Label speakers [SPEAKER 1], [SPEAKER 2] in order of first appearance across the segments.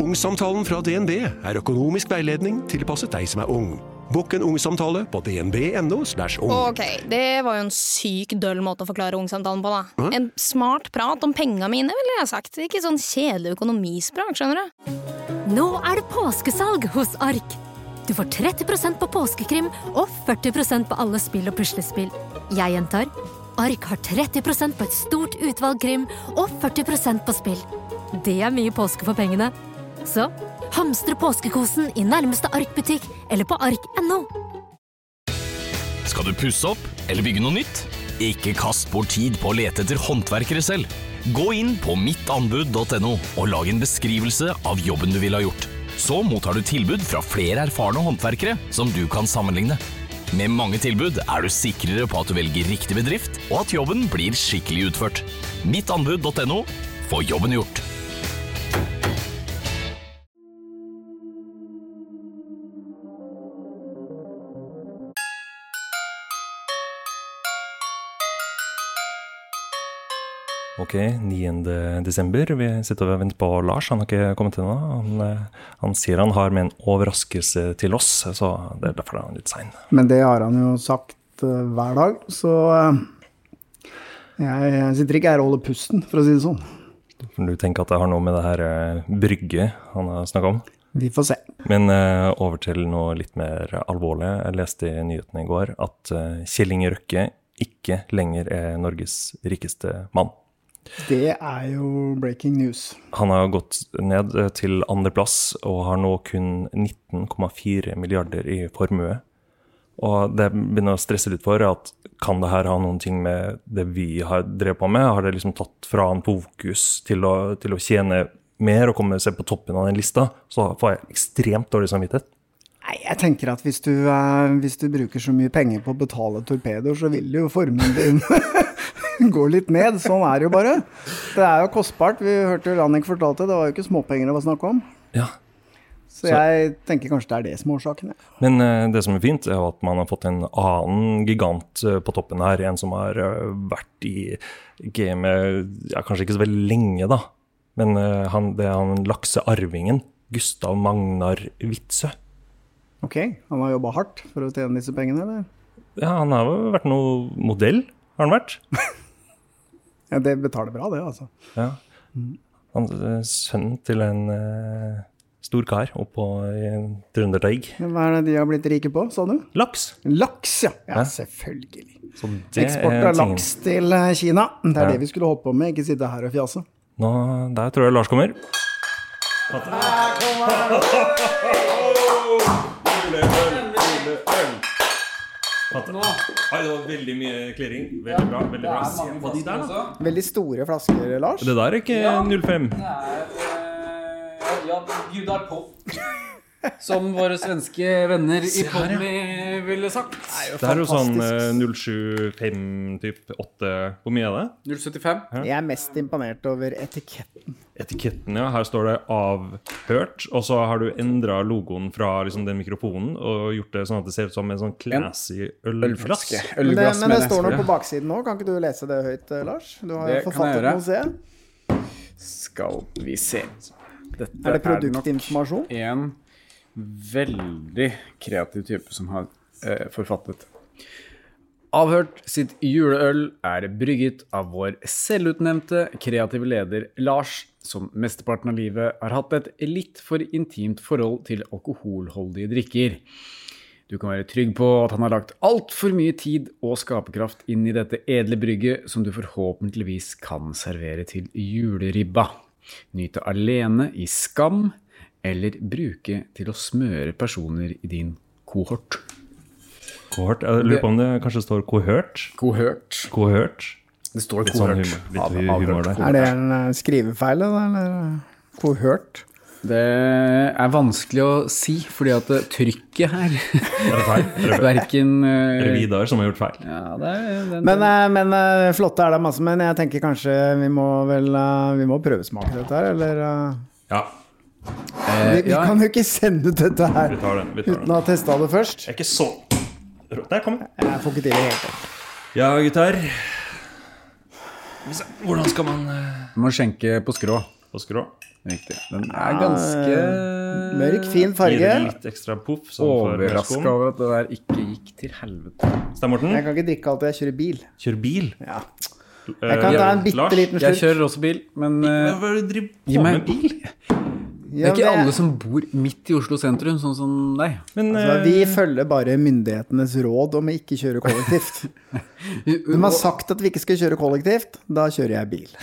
[SPEAKER 1] Ungsamtalen fra DNB er økonomisk veiledning tilpasset deg som er ung. Bukk en ungsamtale på dnb.no. ung.
[SPEAKER 2] Ok, det var jo en syk døll måte å forklare ungsamtalen på, da. En smart prat om penga mine, ville jeg sagt. Ikke sånn kjedelig økonomisprat, skjønner du.
[SPEAKER 3] Nå er det påskesalg hos Ark. Du får 30% på påskekrim og 40% på alle spill og puslespill. Jeg gjentar Ark har 30% på et stort utvalg krim og 40% på spill. Det er mye påske for pengene. Så hamstre påskekosen i nærmeste Ark-butikk eller på ark.no.
[SPEAKER 4] Skal du pusse opp eller bygge noe nytt? Ikke kast bort tid på å lete etter håndverkere selv. Gå inn på mittanbud.no og lag en beskrivelse av jobben du ville ha gjort. Så mottar du tilbud fra flere erfarne håndverkere som du kan sammenligne. Med mange tilbud er du sikrere på at du velger riktig bedrift, og at jobben blir skikkelig utført. Mittanbud.no får jobben gjort.
[SPEAKER 5] Ok, 9. desember. Vi sitter og venter på Lars. Han har ikke kommet til nå. Han, eh, han sier han har med en overraskelse til oss, så det er derfor er han litt sein.
[SPEAKER 6] Men det har han jo sagt eh, hver dag, så eh, jeg, sitter ikke her og holder pusten, for å si det sånn.
[SPEAKER 5] Du tenker at det har noe med det her brygget han har snakka om?
[SPEAKER 6] Vi får se.
[SPEAKER 5] Men uh, over til noe litt mer alvorlig. Jeg leste i nyhetene i går at uh, Kjell Inge Røkke ikke lenger er Norges rikeste mann.
[SPEAKER 6] Det er jo breaking news.
[SPEAKER 5] Han har gått ned eh, til andreplass og har nå kun 19,4 milliarder i formue. Og det jeg begynner å stresse litt for, er at kan det her ha noen ting med det vi har drevet på med? Har det liksom tatt fra han fokus til å, til å tjene mer og komme seg på toppen av den lista? Så får jeg ekstremt dårlig samvittighet.
[SPEAKER 6] Nei, jeg tenker at hvis du, eh, hvis du bruker så mye penger på å betale torpedoer, så vil jo formuen din gå litt ned. Sånn er det jo bare. Det er jo kostbart. Vi hørte jo Rannik fortalte, det var jo ikke småpenger det var snakk om.
[SPEAKER 5] Ja.
[SPEAKER 6] Så jeg tenker kanskje det er det som er årsaken. ja.
[SPEAKER 5] Men uh, det som er fint, er at man har fått en annen gigant uh, på toppen her. En som har uh, vært i gamet ja, kanskje ikke så veldig lenge, da. Men han, det er han laksearvingen. Gustav Magnar Witzøe.
[SPEAKER 6] Ok, han har jobba hardt for å tjene disse pengene, eller?
[SPEAKER 5] Ja, han har jo vært noe modell, har han vært.
[SPEAKER 6] Ja, det betaler bra, det, altså.
[SPEAKER 5] Ja. Han sønnen sønn til en uh, stor kar oppå i Trønderteig.
[SPEAKER 6] Hva er det de har blitt rike på, sa du?
[SPEAKER 5] Laks!
[SPEAKER 6] Laks, ja. Ja, selvfølgelig.
[SPEAKER 5] Så det
[SPEAKER 6] Eksport av laks til eh, Kina. Det er
[SPEAKER 5] Ja.
[SPEAKER 6] det vi skulle holdt på med, ikke sitte her og fjase.
[SPEAKER 5] Nå, der tror jeg Lars kommer. Oi, det var veldig mye klirring. Veldig bra. veldig bra. Se på de der, da.
[SPEAKER 6] Veldig store flasker, Lars.
[SPEAKER 5] Det der er ikke 05.
[SPEAKER 7] Det Ja, bjudar på. Som våre svenske venner i Podme ville sagt.
[SPEAKER 5] Det er jo sånn eh, 075 typ 8 Hvor mye er det?
[SPEAKER 7] 075.
[SPEAKER 6] Jeg er mest imponert over etiketten.
[SPEAKER 5] Etiketten, ja. Her står det 'avhørt', og så har du endra logoen fra liksom, den mikrofonen og gjort det sånn at det ser ut som en sånn classy ølflaske.
[SPEAKER 6] Men det, men det står noe på baksiden nå. Kan ikke du lese det høyt, eh, Lars? Du har
[SPEAKER 7] Det
[SPEAKER 6] jo forfattet noe, jeg.
[SPEAKER 7] Skal vi se. Dette
[SPEAKER 6] Er det
[SPEAKER 7] nok
[SPEAKER 6] produktinformasjon?
[SPEAKER 7] en veldig kreativ type som har eh, forfattet. Avhørt sitt juleøl er brygget av vår selvutnevnte kreative leder Lars, som mesteparten av livet har hatt et litt for intimt forhold til alkoholholdige drikker. Du kan være trygg på at han har lagt altfor mye tid og skaperkraft inn i dette edle brygget, som du forhåpentligvis kan servere til juleribba. Nyte alene i skam, eller bruke til å smøre personer i din kohort.
[SPEAKER 5] Kohort. Jeg lurer på om det kanskje står kohørt.
[SPEAKER 7] Kohørt.
[SPEAKER 5] Kohørt.
[SPEAKER 7] Det står
[SPEAKER 5] Litt sånn humor, litt humor der.
[SPEAKER 6] Er det en eh, skrivefeil, eller kohørt?
[SPEAKER 7] Det er vanskelig å si, fordi at trykket her
[SPEAKER 5] Er det feil? Er
[SPEAKER 7] Verken
[SPEAKER 5] er det
[SPEAKER 7] eh,
[SPEAKER 5] Vidar som har gjort feil?
[SPEAKER 7] Ja, det er det,
[SPEAKER 6] Men, eh, men eh, flotte er det masse. Men jeg tenker kanskje vi må vel eh, Vi må prøvesmake dette her, eller? eh,
[SPEAKER 5] Ja,
[SPEAKER 6] Vi, vi
[SPEAKER 7] ja.
[SPEAKER 6] kan jo ikke sende ut dette her
[SPEAKER 5] vi tar den. Vi tar
[SPEAKER 6] uten
[SPEAKER 5] den.
[SPEAKER 6] å ha testa det først.
[SPEAKER 5] Jeg er ikke så Der kom den.
[SPEAKER 6] Jeg får ikke til det helt.
[SPEAKER 5] Ja, gutter. Hvordan skal man Man
[SPEAKER 7] Du må skjenke på skrå.
[SPEAKER 5] På skrå?
[SPEAKER 7] Riktig. Den er ganske
[SPEAKER 6] Mørk, fin
[SPEAKER 5] Gir
[SPEAKER 6] farge.
[SPEAKER 5] litt ekstra poff. sånn
[SPEAKER 7] Overraska over at det der ikke gikk til helvete.
[SPEAKER 5] Stein Morten,
[SPEAKER 6] Jeg kan ikke drikke alt, jeg kjører bil.
[SPEAKER 5] Kjører bil.
[SPEAKER 6] Ja. Jeg kan ta en bitte
[SPEAKER 5] liten
[SPEAKER 6] liten
[SPEAKER 7] Jeg kjører også bil, men eh,
[SPEAKER 5] Hva er det du driver på med bil?
[SPEAKER 7] Det er ikke
[SPEAKER 6] det-
[SPEAKER 7] alle som bor midt i Oslo sentrum, sånn som deg.
[SPEAKER 5] Men
[SPEAKER 6] Altså,
[SPEAKER 5] eh,
[SPEAKER 6] vi følger bare myndighetenes råd om å ikke kjøre kollektivt. De har sagt at vi ikke skal kjøre kollektivt, da kjører jeg bil.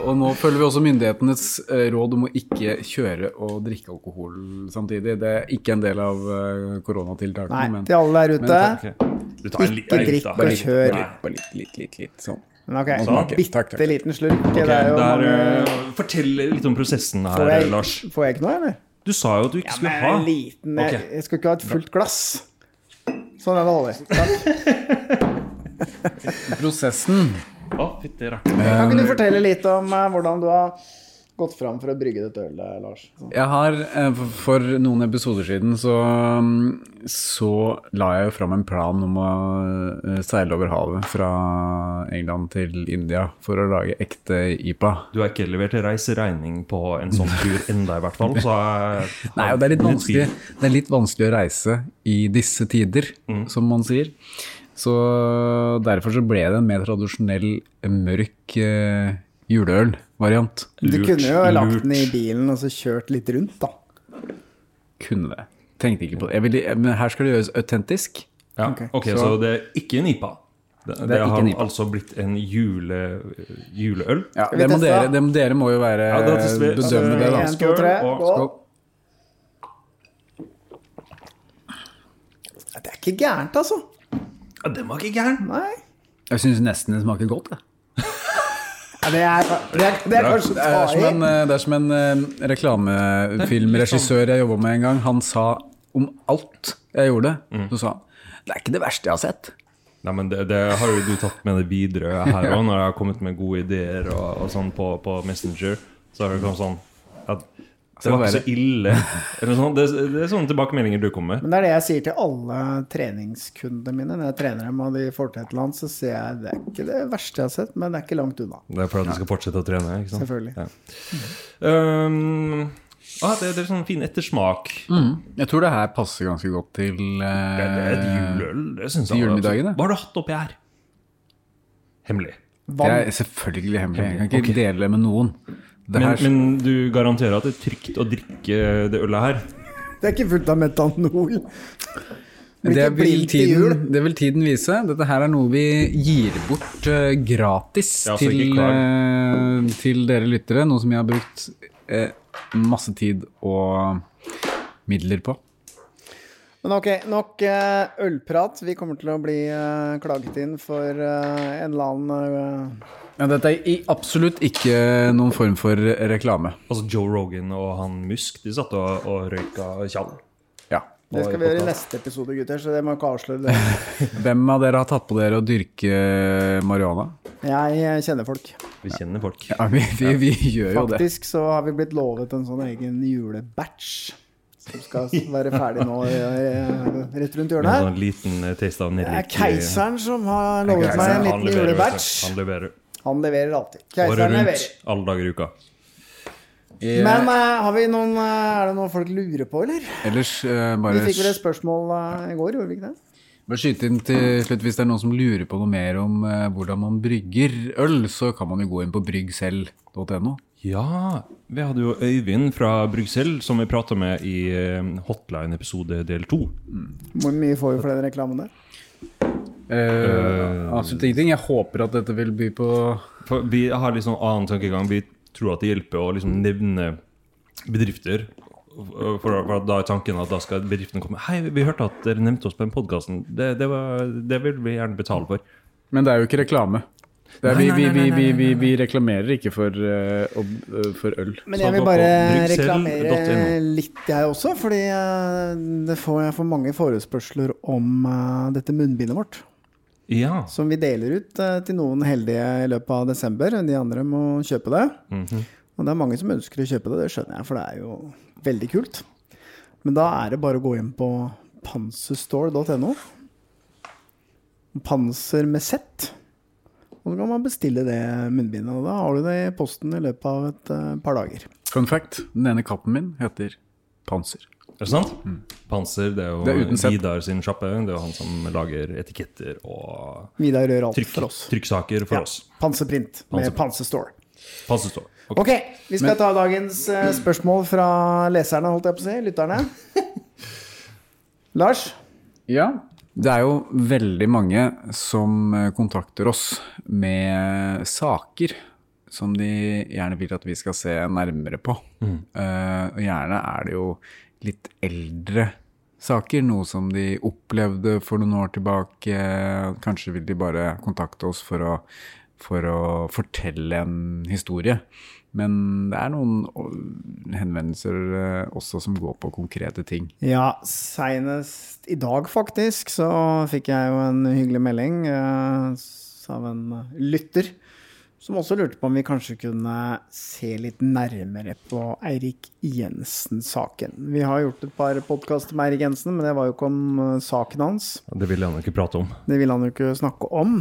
[SPEAKER 7] Og nå følger vi også myndighetenes eh, råd om å ikke kjøre og drikke alkohol samtidig. Det er ikke en del av eh, koronatiltakene.
[SPEAKER 6] Nei,
[SPEAKER 7] men
[SPEAKER 6] til alle der ute.
[SPEAKER 5] ok. Du tar en li-
[SPEAKER 6] Ikke drikk og
[SPEAKER 7] bare
[SPEAKER 6] kjør.
[SPEAKER 7] bare litt, bare litt, litt, litt, litt sånn.
[SPEAKER 6] Men ok,
[SPEAKER 7] så,
[SPEAKER 6] bitte
[SPEAKER 7] Takk, takk.
[SPEAKER 6] liten slurk.
[SPEAKER 5] Okay,
[SPEAKER 6] det er jo
[SPEAKER 5] der,
[SPEAKER 6] mange...
[SPEAKER 5] eh, Fortell litt om prosessen her,
[SPEAKER 6] Får jeg,
[SPEAKER 5] Lars.
[SPEAKER 6] får jeg ikke noe, eller?
[SPEAKER 5] Du sa jo at du ikke
[SPEAKER 6] Ja,
[SPEAKER 5] skulle ha.
[SPEAKER 6] liten jeg,
[SPEAKER 5] Ok.
[SPEAKER 6] jeg skal ikke ha et fullt glass. Sånn er det holder. Takk.
[SPEAKER 7] Prosessen.
[SPEAKER 5] Å, fytti rakkeren.
[SPEAKER 6] Kan ikke du fortelle litt om eh, hvordan du har gått fram for å brygge dette ølet, Lars?
[SPEAKER 7] Jeg har eh, for- noen episoder siden så, mm, så la jeg jo fram en plan om å eh, seile over havet fra England til India for å lage ekte IPA.
[SPEAKER 5] Du har ikke levert reiseregning på en sånn tur enda, i hvert fall. Så jeg
[SPEAKER 7] Nei, og det er litt vanskelig, det er litt vanskelig å reise i disse tider, som man sier. Så derfor så ble det en mer tradisjonell mørk eh, juleøl-variant.
[SPEAKER 6] Du kunne jo lagt den i bilen og så kjørt litt rundt, da.
[SPEAKER 7] Kunne det. Tenkte ikke på det. Jeg ville, men her skal det gjøres autentisk.
[SPEAKER 5] Ja,
[SPEAKER 6] Ok.
[SPEAKER 5] ok, så, det er ikke en IPA. Det, det,
[SPEAKER 7] det
[SPEAKER 5] har altså blitt en jule, juleøl.
[SPEAKER 7] Ja, det må dere, det må, dere må jo være
[SPEAKER 5] Ja, da vi.
[SPEAKER 7] bedømme det, da.
[SPEAKER 6] En, to, tre,
[SPEAKER 5] og.
[SPEAKER 7] Skål.
[SPEAKER 6] Det er ikke gærent, altså.
[SPEAKER 5] Ja, den var ikke gæren.
[SPEAKER 6] Nei.
[SPEAKER 7] Jeg syns nesten det smaker godt. Jeg.
[SPEAKER 6] Det, er, det, er, det er kanskje
[SPEAKER 7] Det er som en, eh, det er som en eh, reklamefilmregissør jeg jobba med en gang. Han sa om alt jeg gjorde, så sa han det er ikke det verste jeg har sett.
[SPEAKER 5] Nei, men det, det har jo du tatt med det videre her òg, når jeg har kommet med gode ideer og, og sånn på, på Messenger. Så har det kommet sånn at det var ikke så ille. Det, det er sånne tilbakemeldinger du kommer med.
[SPEAKER 6] Men det er det jeg sier til alle treningskundene mine når jeg trener dem og de får til et eller annet, så sier jeg det er ikke det verste jeg har sett, men det er ikke langt unna.
[SPEAKER 5] Det er for at du skal fortsette å trene. ikke sant?
[SPEAKER 6] Selvfølgelig.
[SPEAKER 5] Ja. Um, ah, det, det er sånn fin ettersmak.
[SPEAKER 7] Jeg tror det her passer ganske godt til uh,
[SPEAKER 5] Det, det er et juleøl. Det synes jeg.
[SPEAKER 7] julemiddagen.
[SPEAKER 5] Hva har du hatt oppi her? Hemmelig.
[SPEAKER 7] Det er selvfølgelig hemmelig. Jeg kan ikke dele det med noen. Det
[SPEAKER 5] Men,
[SPEAKER 7] her,
[SPEAKER 5] men du garanterer at det er trygt å drikke det ølet her?
[SPEAKER 6] Det er ikke fullt av metanol.
[SPEAKER 7] Det,
[SPEAKER 6] det
[SPEAKER 7] vil, tiden, det vil tiden vise. Dette her er noe vi gir bort uh, gratis
[SPEAKER 5] Ja,
[SPEAKER 7] til, eh, til dere lyttere. Noe som jeg har brukt uh, masse tid og midler på.
[SPEAKER 6] Men ok, nok eh, ølprat. Vi kommer til å bli eh, klaget inn for eh, en eller annen
[SPEAKER 7] Ja, dette er i absolutt ikke noen form for reklame.
[SPEAKER 5] Altså Joe Rogan og han Musk de satt og, og røyka tjall.
[SPEAKER 7] Ja.
[SPEAKER 6] Det skal vi gjøre i neste episode, gutter, så det må ikke avsløre det.
[SPEAKER 7] Hvem av dere har tatt på dere å dyrke marihuana?
[SPEAKER 6] Jeg kjenner folk.
[SPEAKER 5] Vi kjenner folk.
[SPEAKER 7] Ja, vi, vi, vi gjør jo det.
[SPEAKER 6] Faktisk så har vi blitt lovet en sånn egen julebatch. Som skal være ferdig nå eh, rett rundt
[SPEAKER 5] en
[SPEAKER 6] hjørnet.
[SPEAKER 5] sånn liten eh, taste av
[SPEAKER 6] Det er keiseren som har lovet meg en liten julebatch.
[SPEAKER 5] Han leverer.
[SPEAKER 6] Han leverer alltid.
[SPEAKER 5] Året
[SPEAKER 6] Keiseren
[SPEAKER 5] rundt,
[SPEAKER 6] leverer.
[SPEAKER 5] alle dager i uka.
[SPEAKER 6] Men uh, har vi noen, uh, er det noe folk lurer på, eller?
[SPEAKER 7] Ellers eh,
[SPEAKER 6] Vi fikk vel et spørsmål eh, i går, gjorde vi ikke det?
[SPEAKER 7] bare skyte inn til slutt hvis det er noen som lurer på noe mer om eh, hvordan man brygger øl, så kan man jo gå inn på bryggselv.no.
[SPEAKER 5] Ja, vi hadde jo Øyvind fra Bruxelles som vi prata med i eh, Hotline episode del to.
[SPEAKER 6] Hvor mye får vi for den reklamen der?
[SPEAKER 7] Uh, absolutt ingenting. Jeg håper at dette vil by på
[SPEAKER 5] For vi har litt sånn annen tankegang. Vi tror at det hjelper å liksom nevne bedrifter. For, for da er tanken at da skal bedriftene komme Hei, vi hørte at dere nevnte oss på den podkasten. Det, det, det vil vi gjerne betale for.
[SPEAKER 7] Men det er jo ikke reklame. Er,
[SPEAKER 5] Nei,
[SPEAKER 7] vi, vi, vi, vi, vi, vi reklamerer ikke for, uh, for øl.
[SPEAKER 6] Men jeg vil bare reklamere litt, jeg også. Fordi eh, det får, jeg får mange forespørsler om uh, dette munnbindet vårt.
[SPEAKER 5] Ja.
[SPEAKER 6] Som vi deler ut uh, til noen heldige i løpet av desember. De andre må kjøpe det.
[SPEAKER 5] Mhm.
[SPEAKER 6] Og det er mange som ønsker å kjøpe det, det skjønner jeg, for det er jo veldig kult. Men da er det bare å gå inn på panserstore.no. Panser med Z. Og så kan man bestille det munnbindet, og da har du det i posten i løpet av et eh, par dager.
[SPEAKER 7] Fun fact, den ene katten min heter Panser.
[SPEAKER 5] Er det sant? Panser, det er jo
[SPEAKER 7] Det er.
[SPEAKER 5] Vidar sin sjappe. Det er jo han som lager etiketter og
[SPEAKER 6] Vidar gjør alt
[SPEAKER 5] trykk,
[SPEAKER 6] for oss.
[SPEAKER 5] trykksaker for
[SPEAKER 6] Ja.
[SPEAKER 5] oss.
[SPEAKER 6] Panserprint med
[SPEAKER 5] Panser-
[SPEAKER 6] Panserstore.
[SPEAKER 5] Okay. Ok.
[SPEAKER 6] Vi skal ta dagens uh, spørsmål fra leserne, holdt jeg på å si. Lytterne. Lars?
[SPEAKER 7] Ja, det er jo veldig mange som eh, kontakter oss med saker som de gjerne vil at vi skal se nærmere på. Eh, og gjerne er det jo litt eldre saker, noe som de opplevde for noen år tilbake. Kanskje vil de bare kontakte oss for å, for å fortelle en historie. Men det er noen henvendelser eh, også som går på konkrete ting.
[SPEAKER 6] Ja, seinest i dag faktisk så fikk jeg jo en hyggelig melding eh, av en lytter. Som også lurte på om vi kanskje kunne se litt nærmere på Eirik Jensen-saken. Vi har gjort et par podkaster med Eirik Jensen, men det var jo ikke om saken hans.
[SPEAKER 5] Det ville han ikke prate om.
[SPEAKER 6] Det ville han jo ikke snakke om.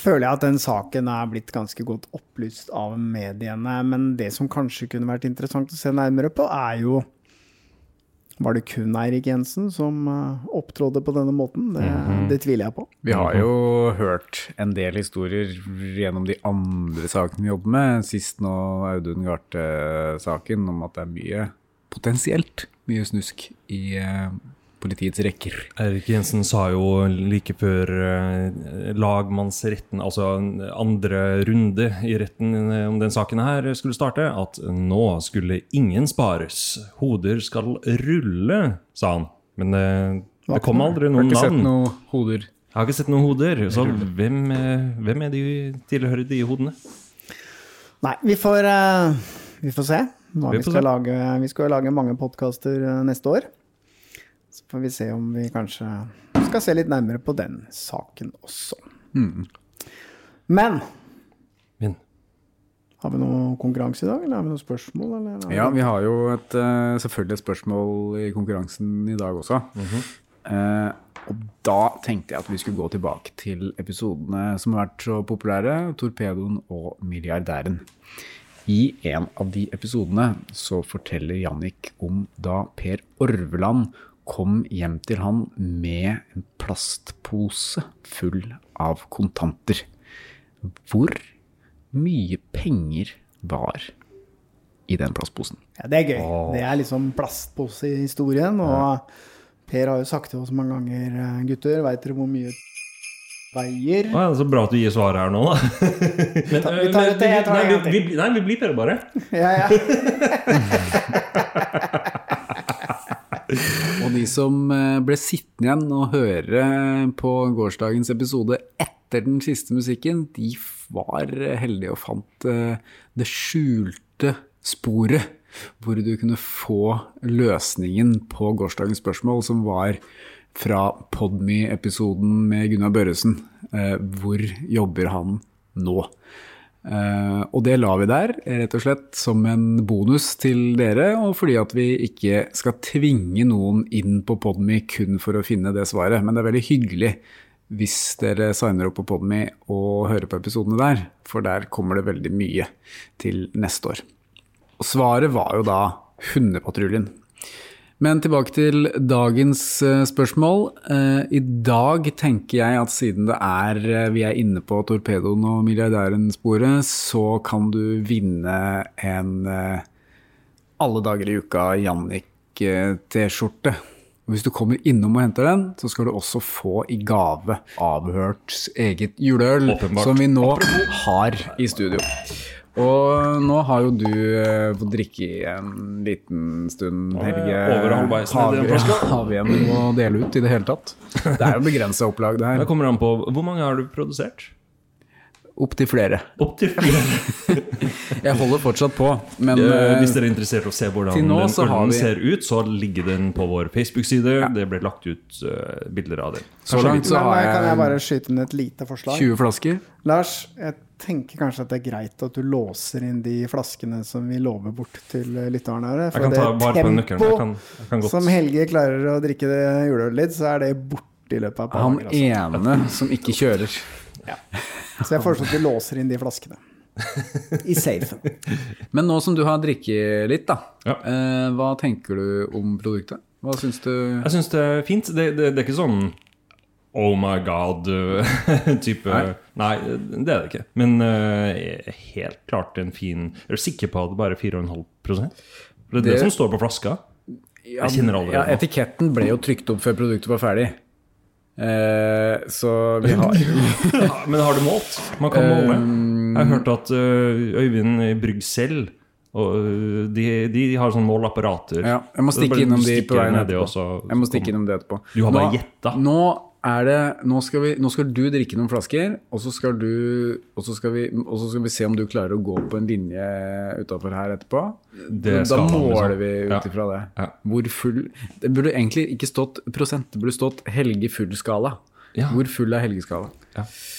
[SPEAKER 6] Føler jeg at den saken er blitt ganske godt opplyst av mediene, men det som kanskje kunne vært interessant å se nærmere på, er jo Var det kun Eirik Jensen som opptrådde opptrådte på denne måten? Det, det tviler jeg på.
[SPEAKER 7] Vi har jo hørt en del historier gjennom de andre sakene vi jobber med. Sist nå Audun Garthe-saken om at det er mye potensielt mye snusk i eh, politiets rekker.
[SPEAKER 5] Erik Jensen sa jo like før eh, lagmannsretten, altså andre runde i retten eh, om den saken her skulle starte, at nå skulle ingen spares. Hoder skal rulle, sa han. Men det, det kom aldri
[SPEAKER 7] Har
[SPEAKER 5] noen
[SPEAKER 7] ikke sett
[SPEAKER 5] navn.
[SPEAKER 7] hoder.
[SPEAKER 5] Jeg har ikke sett noen hoder. Så hvem, eh, hvem er de tilhører de hodene?
[SPEAKER 6] Nei, vi får, eh, vi får se Nå,
[SPEAKER 5] Vi
[SPEAKER 6] vi, skal lage. Vi skal lage mange podkaster neste år. Så får vi se om vi kanskje skal se litt nærmere på den saken også. Men
[SPEAKER 5] Min.
[SPEAKER 6] har vi noe konkurranse i dag, eller har vi noen spørsmål? Eller?
[SPEAKER 7] Ja, vi har jo et, eh, selvfølgelig et spørsmål i konkurransen i dag også. Eh, og da tenkte jeg at vi skulle gå tilbake til episodene som har vært så populære, Torpedoen og Milliardæren. I en av de episodene så forteller Jannik om da Per Orveland kom hjem til han med en plastpose full av kontanter. Hvor mye penger var i den plastposen?
[SPEAKER 6] Ja, det er gøy. Det er liksom plastposehistorien. Og Per har jo sagt til oss mange ganger, eh, gutter, veit dere hvor mye veier?
[SPEAKER 5] Ah, ja, det er så bra at du gir svaret her nå, da. Men,
[SPEAKER 6] tar- vi tar
[SPEAKER 5] men,
[SPEAKER 6] det det
[SPEAKER 5] nei, vi, vi, nei, vi blir Per bare.
[SPEAKER 6] Ja, ja.
[SPEAKER 7] De som eh, ble sittende igjen og høre på gårsdagens episode etter den siste musikken, de var heldige og fant eh, det skjulte sporet hvor du kunne få løsningen på gårsdagens spørsmål, som var fra Podme-episoden med Gunnar Børresen. Eh, Hvor jobber han nå? Eh, og det la vi der, rett og slett som en bonus til dere, og fordi at vi ikke skal tvinge noen inn på Podmy kun for å finne det svaret. Men det er veldig hyggelig hvis dere signer opp på Podmy og hører på episodene der, for der kommer det veldig mye til neste år. Og svaret var jo da Hundepatruljen. Men tilbake til dagens eh, spørsmål. Eh, I dag tenker jeg at siden det er eh, vi er inne på torpedoen og milliardæren-sporet, så kan du vinne en alle dager i uka Jannik-T-skjorte. Hvis du kommer innom og henter den, så skal du også få i gave Avhørts eget juleøl,
[SPEAKER 5] Åpenbart.
[SPEAKER 7] som vi nå har i studio. Og nå har jo du eh, fått drikke i en liten stund, Helge.
[SPEAKER 5] over
[SPEAKER 7] Har vi,
[SPEAKER 5] flaska.
[SPEAKER 7] har vi en noe å dele ut i det hele tatt? Det er jo begrensa opplag, det
[SPEAKER 5] Det kommer an på Hvor mange har du produsert?
[SPEAKER 7] Opptil flere.
[SPEAKER 5] Opptil flere.
[SPEAKER 7] Jeg holder fortsatt på, men
[SPEAKER 5] Eh,
[SPEAKER 7] eh,
[SPEAKER 5] Hvis dere er interessert i å se hvordan den ørnen
[SPEAKER 7] vi-
[SPEAKER 5] ser ut, så ligger den på vår Facebook-side. Det ble lagt ut uh, bilder av den.
[SPEAKER 7] så langt så har
[SPEAKER 6] jeg kan jeg bare skyte inn et lite forslag?
[SPEAKER 7] 20 flasker.
[SPEAKER 6] Lars, jeg tenker kanskje at det er greit at du låser inn de flaskene som vi lover bort til eh, lytterne her.
[SPEAKER 5] Jeg kan ta vare på. Jeg kan, jeg kan
[SPEAKER 6] som Helge klarer å drikke det juleølet litt, så er det borte i løpet av et par
[SPEAKER 7] Han
[SPEAKER 6] dager. Han
[SPEAKER 7] ene som ikke kjører.
[SPEAKER 6] Så jeg foreslår at vi låser inn de flaskene. I safen.
[SPEAKER 7] Men nå som du har drikket litt, da.
[SPEAKER 5] Ja.
[SPEAKER 7] Eh, hva tenker du om produktet? Hva syns du
[SPEAKER 5] Jeg syns det er fint. Det, det, det er ikke sånn Oh my god-type
[SPEAKER 7] Nei.
[SPEAKER 5] Nei. det er det ikke. Men uh, helt klart en fin Er du sikker på at det bare er 4,5 Det er det,
[SPEAKER 7] Det-
[SPEAKER 5] som står på flaska. Jeg kjenner aldri.
[SPEAKER 7] ja. Etiketten ble jo trykt opp før produktet var ferdig. Eh, så vi har
[SPEAKER 5] Ja, men har du målt? Man kan måle.
[SPEAKER 7] Um,
[SPEAKER 5] Jeg har hørt at Øyvind Øyvind Brygg selv. Og de, de har sånne måleapparater.
[SPEAKER 7] Ja, jeg må stikke innom de på veien etterpå. Jeg må stikke innom det etterpå.
[SPEAKER 5] Du har bare gjetta.
[SPEAKER 7] Nå er det Nå skal, vi, nå skal du drikke noen flasker, og så skal du Og så skal vi, og så skal vi se om du klarer å gå på en linje utafor her etterpå.
[SPEAKER 5] Det
[SPEAKER 7] da
[SPEAKER 5] man, liksom.
[SPEAKER 7] måler vi ut
[SPEAKER 5] Ja.
[SPEAKER 7] det.
[SPEAKER 5] Ja.
[SPEAKER 7] Hvor full Det burde egentlig ikke stått prosent, det burde stått Helge full-skala.
[SPEAKER 5] Ja.
[SPEAKER 7] Hvor full er Helge-skala?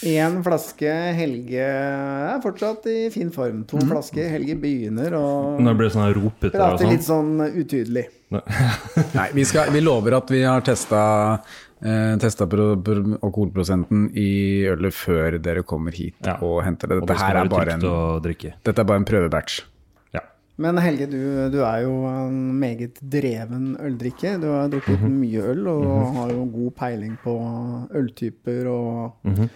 [SPEAKER 6] Én flaske Helge er fortsatt i fin form. To flasker Helge begynner å
[SPEAKER 5] Når det blir sånn her ropete og
[SPEAKER 6] prate
[SPEAKER 5] sånn.
[SPEAKER 6] litt sånn utydelig.
[SPEAKER 7] Nei, vi, skal, vi lover at vi har testa eh, testa pro, pro, alkoholprosenten i ølet før dere kommer hit
[SPEAKER 5] Ja.
[SPEAKER 7] og henter det.
[SPEAKER 5] Og
[SPEAKER 7] Dette
[SPEAKER 5] det
[SPEAKER 7] her er bare en, dette er bare en prøvebatch.
[SPEAKER 5] Ja.
[SPEAKER 6] Men Helge, du, du er jo en meget dreven øldrikker. Du har drukket
[SPEAKER 5] Mhm.
[SPEAKER 6] mye øl og har jo god peiling på øltyper og
[SPEAKER 5] Mhm.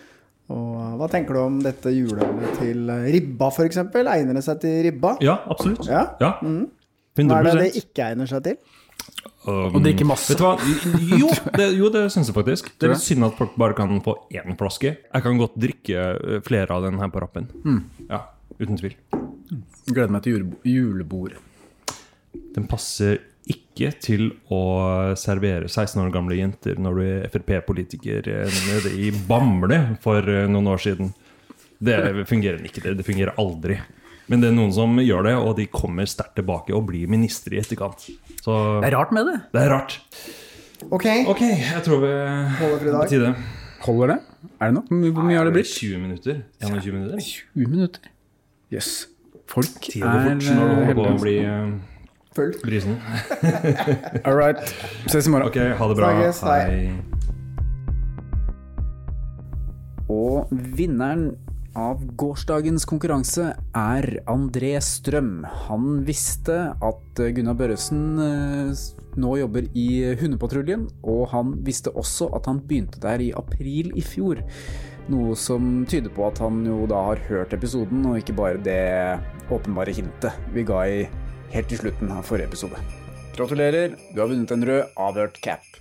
[SPEAKER 6] Og hva tenker du om dette juleølet til ribba, f.eks.? Egner det seg til ribba?
[SPEAKER 5] ja, absolutt.
[SPEAKER 6] Ja?
[SPEAKER 5] Ja.
[SPEAKER 6] Hva er det det ikke egner seg til?
[SPEAKER 5] Um,
[SPEAKER 7] Og drikke masse.
[SPEAKER 5] Vet du hva? Jo, det, jo, det syns jeg faktisk. Det er litt synd at folk bare kan få én flaske. Jeg kan godt drikke eh, flere av den her på rappen. Ja, uten tvil.
[SPEAKER 7] Gleder meg til julebo- julebord.
[SPEAKER 5] Den passer ikke til å servere 16 år gamle jenter når du er Frp-politiker eh, nede i Bamble for eh, noen år siden. Det fungerer ikke. Det, det fungerer aldri. Men det er noen som gjør det, og de kommer sterkt tilbake og blir ministre i etterkant. Så
[SPEAKER 7] Det er rart med det.
[SPEAKER 5] det er rart.
[SPEAKER 6] Ok,
[SPEAKER 5] okay jeg tror vi
[SPEAKER 6] Holder for i dag.
[SPEAKER 5] tide.
[SPEAKER 7] Holder det? Er det nok? Hvor mye har det blitt?
[SPEAKER 5] 20 minutter? 21 minutter?
[SPEAKER 7] 20 minutter. Jøss. Folk
[SPEAKER 5] Tiden går fort når du holder på å bli uh,
[SPEAKER 6] Full.
[SPEAKER 5] brisen.
[SPEAKER 7] All right. Ses i morgen.
[SPEAKER 5] Ok, ha det bra.
[SPEAKER 6] Snakkes, hei.
[SPEAKER 7] Og vinneren av gårsdagens konkurranse er André Strøm. Han visste at Gunnar Børresen eh, nå jobber i Hundepatruljen, og han visste også at han begynte der i april i fjor. Noe som tyder på at han jo da har hørt episoden, og ikke bare det åpenbare hintet vi ga i helt til slutten av forrige episode. Gratulerer, du har vunnet en rød avhørt cap.